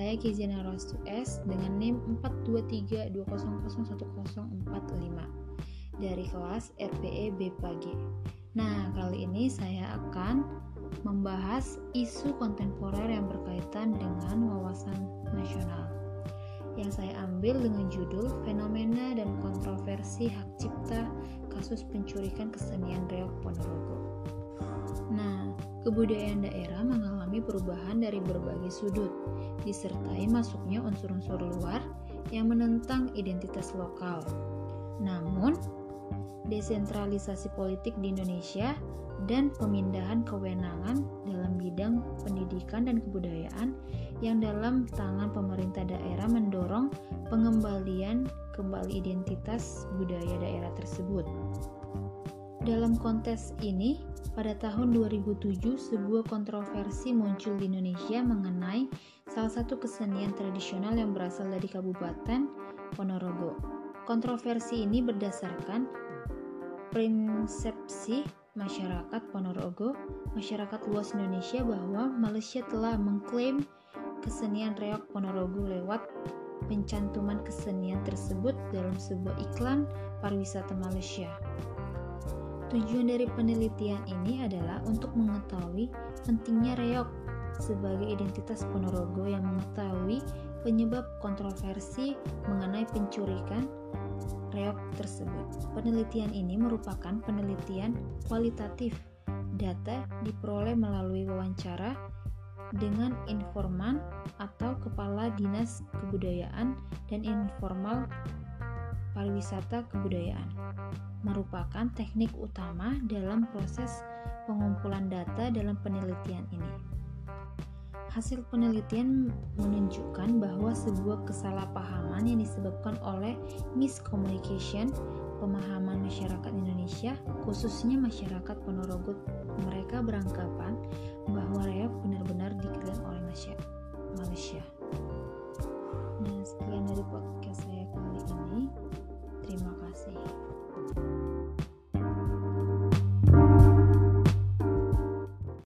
Ricky Generous S dengan NIM 42320011045 dari kelas RPE BPG. Nah, kali ini saya akan membahas isu kontemporer yang berkaitan dengan wawasan nasional yang saya ambil dengan judul Fenomena dan Kontroversi Hak Cipta Kasus Pencurikan Kesenian Reok Ponorogo. Nah, kebudayaan daerah mengalami perubahan dari berbagai sudut, disertai masuknya unsur-unsur luar yang menentang identitas lokal. Namun, desentralisasi politik di Indonesia dan pemindahan kewenangan dalam bidang pendidikan dan kebudayaan yang dalam tangan pemerintah daerah mendorong pengembalian kembali identitas budaya daerah tersebut. Dalam konteks ini, pada tahun 2007 sebuah kontroversi muncul di Indonesia mengenai salah satu kesenian tradisional yang berasal dari Kabupaten Ponorogo. Kontroversi ini berdasarkan persepsi masyarakat Ponorogo, masyarakat luas Indonesia bahwa Malaysia telah mengklaim kesenian reok Ponorogo lewat pencantuman kesenian tersebut dalam sebuah iklan pariwisata Malaysia. Tujuan dari penelitian ini adalah untuk mengetahui pentingnya reok sebagai identitas Ponorogo yang mengetahui penyebab kontroversi mengenai pencurikan reok tersebut. Penelitian ini merupakan penelitian kualitatif. Data diperoleh melalui wawancara dengan informan atau kepala dinas kebudayaan dan informal pariwisata kebudayaan merupakan teknik utama dalam proses pengumpulan data dalam penelitian ini. Hasil penelitian menunjukkan bahwa sebuah kesalahpahaman yang disebabkan oleh miscommunication pemahaman masyarakat Indonesia, khususnya masyarakat Ponorogo, mereka beranggapan bahwa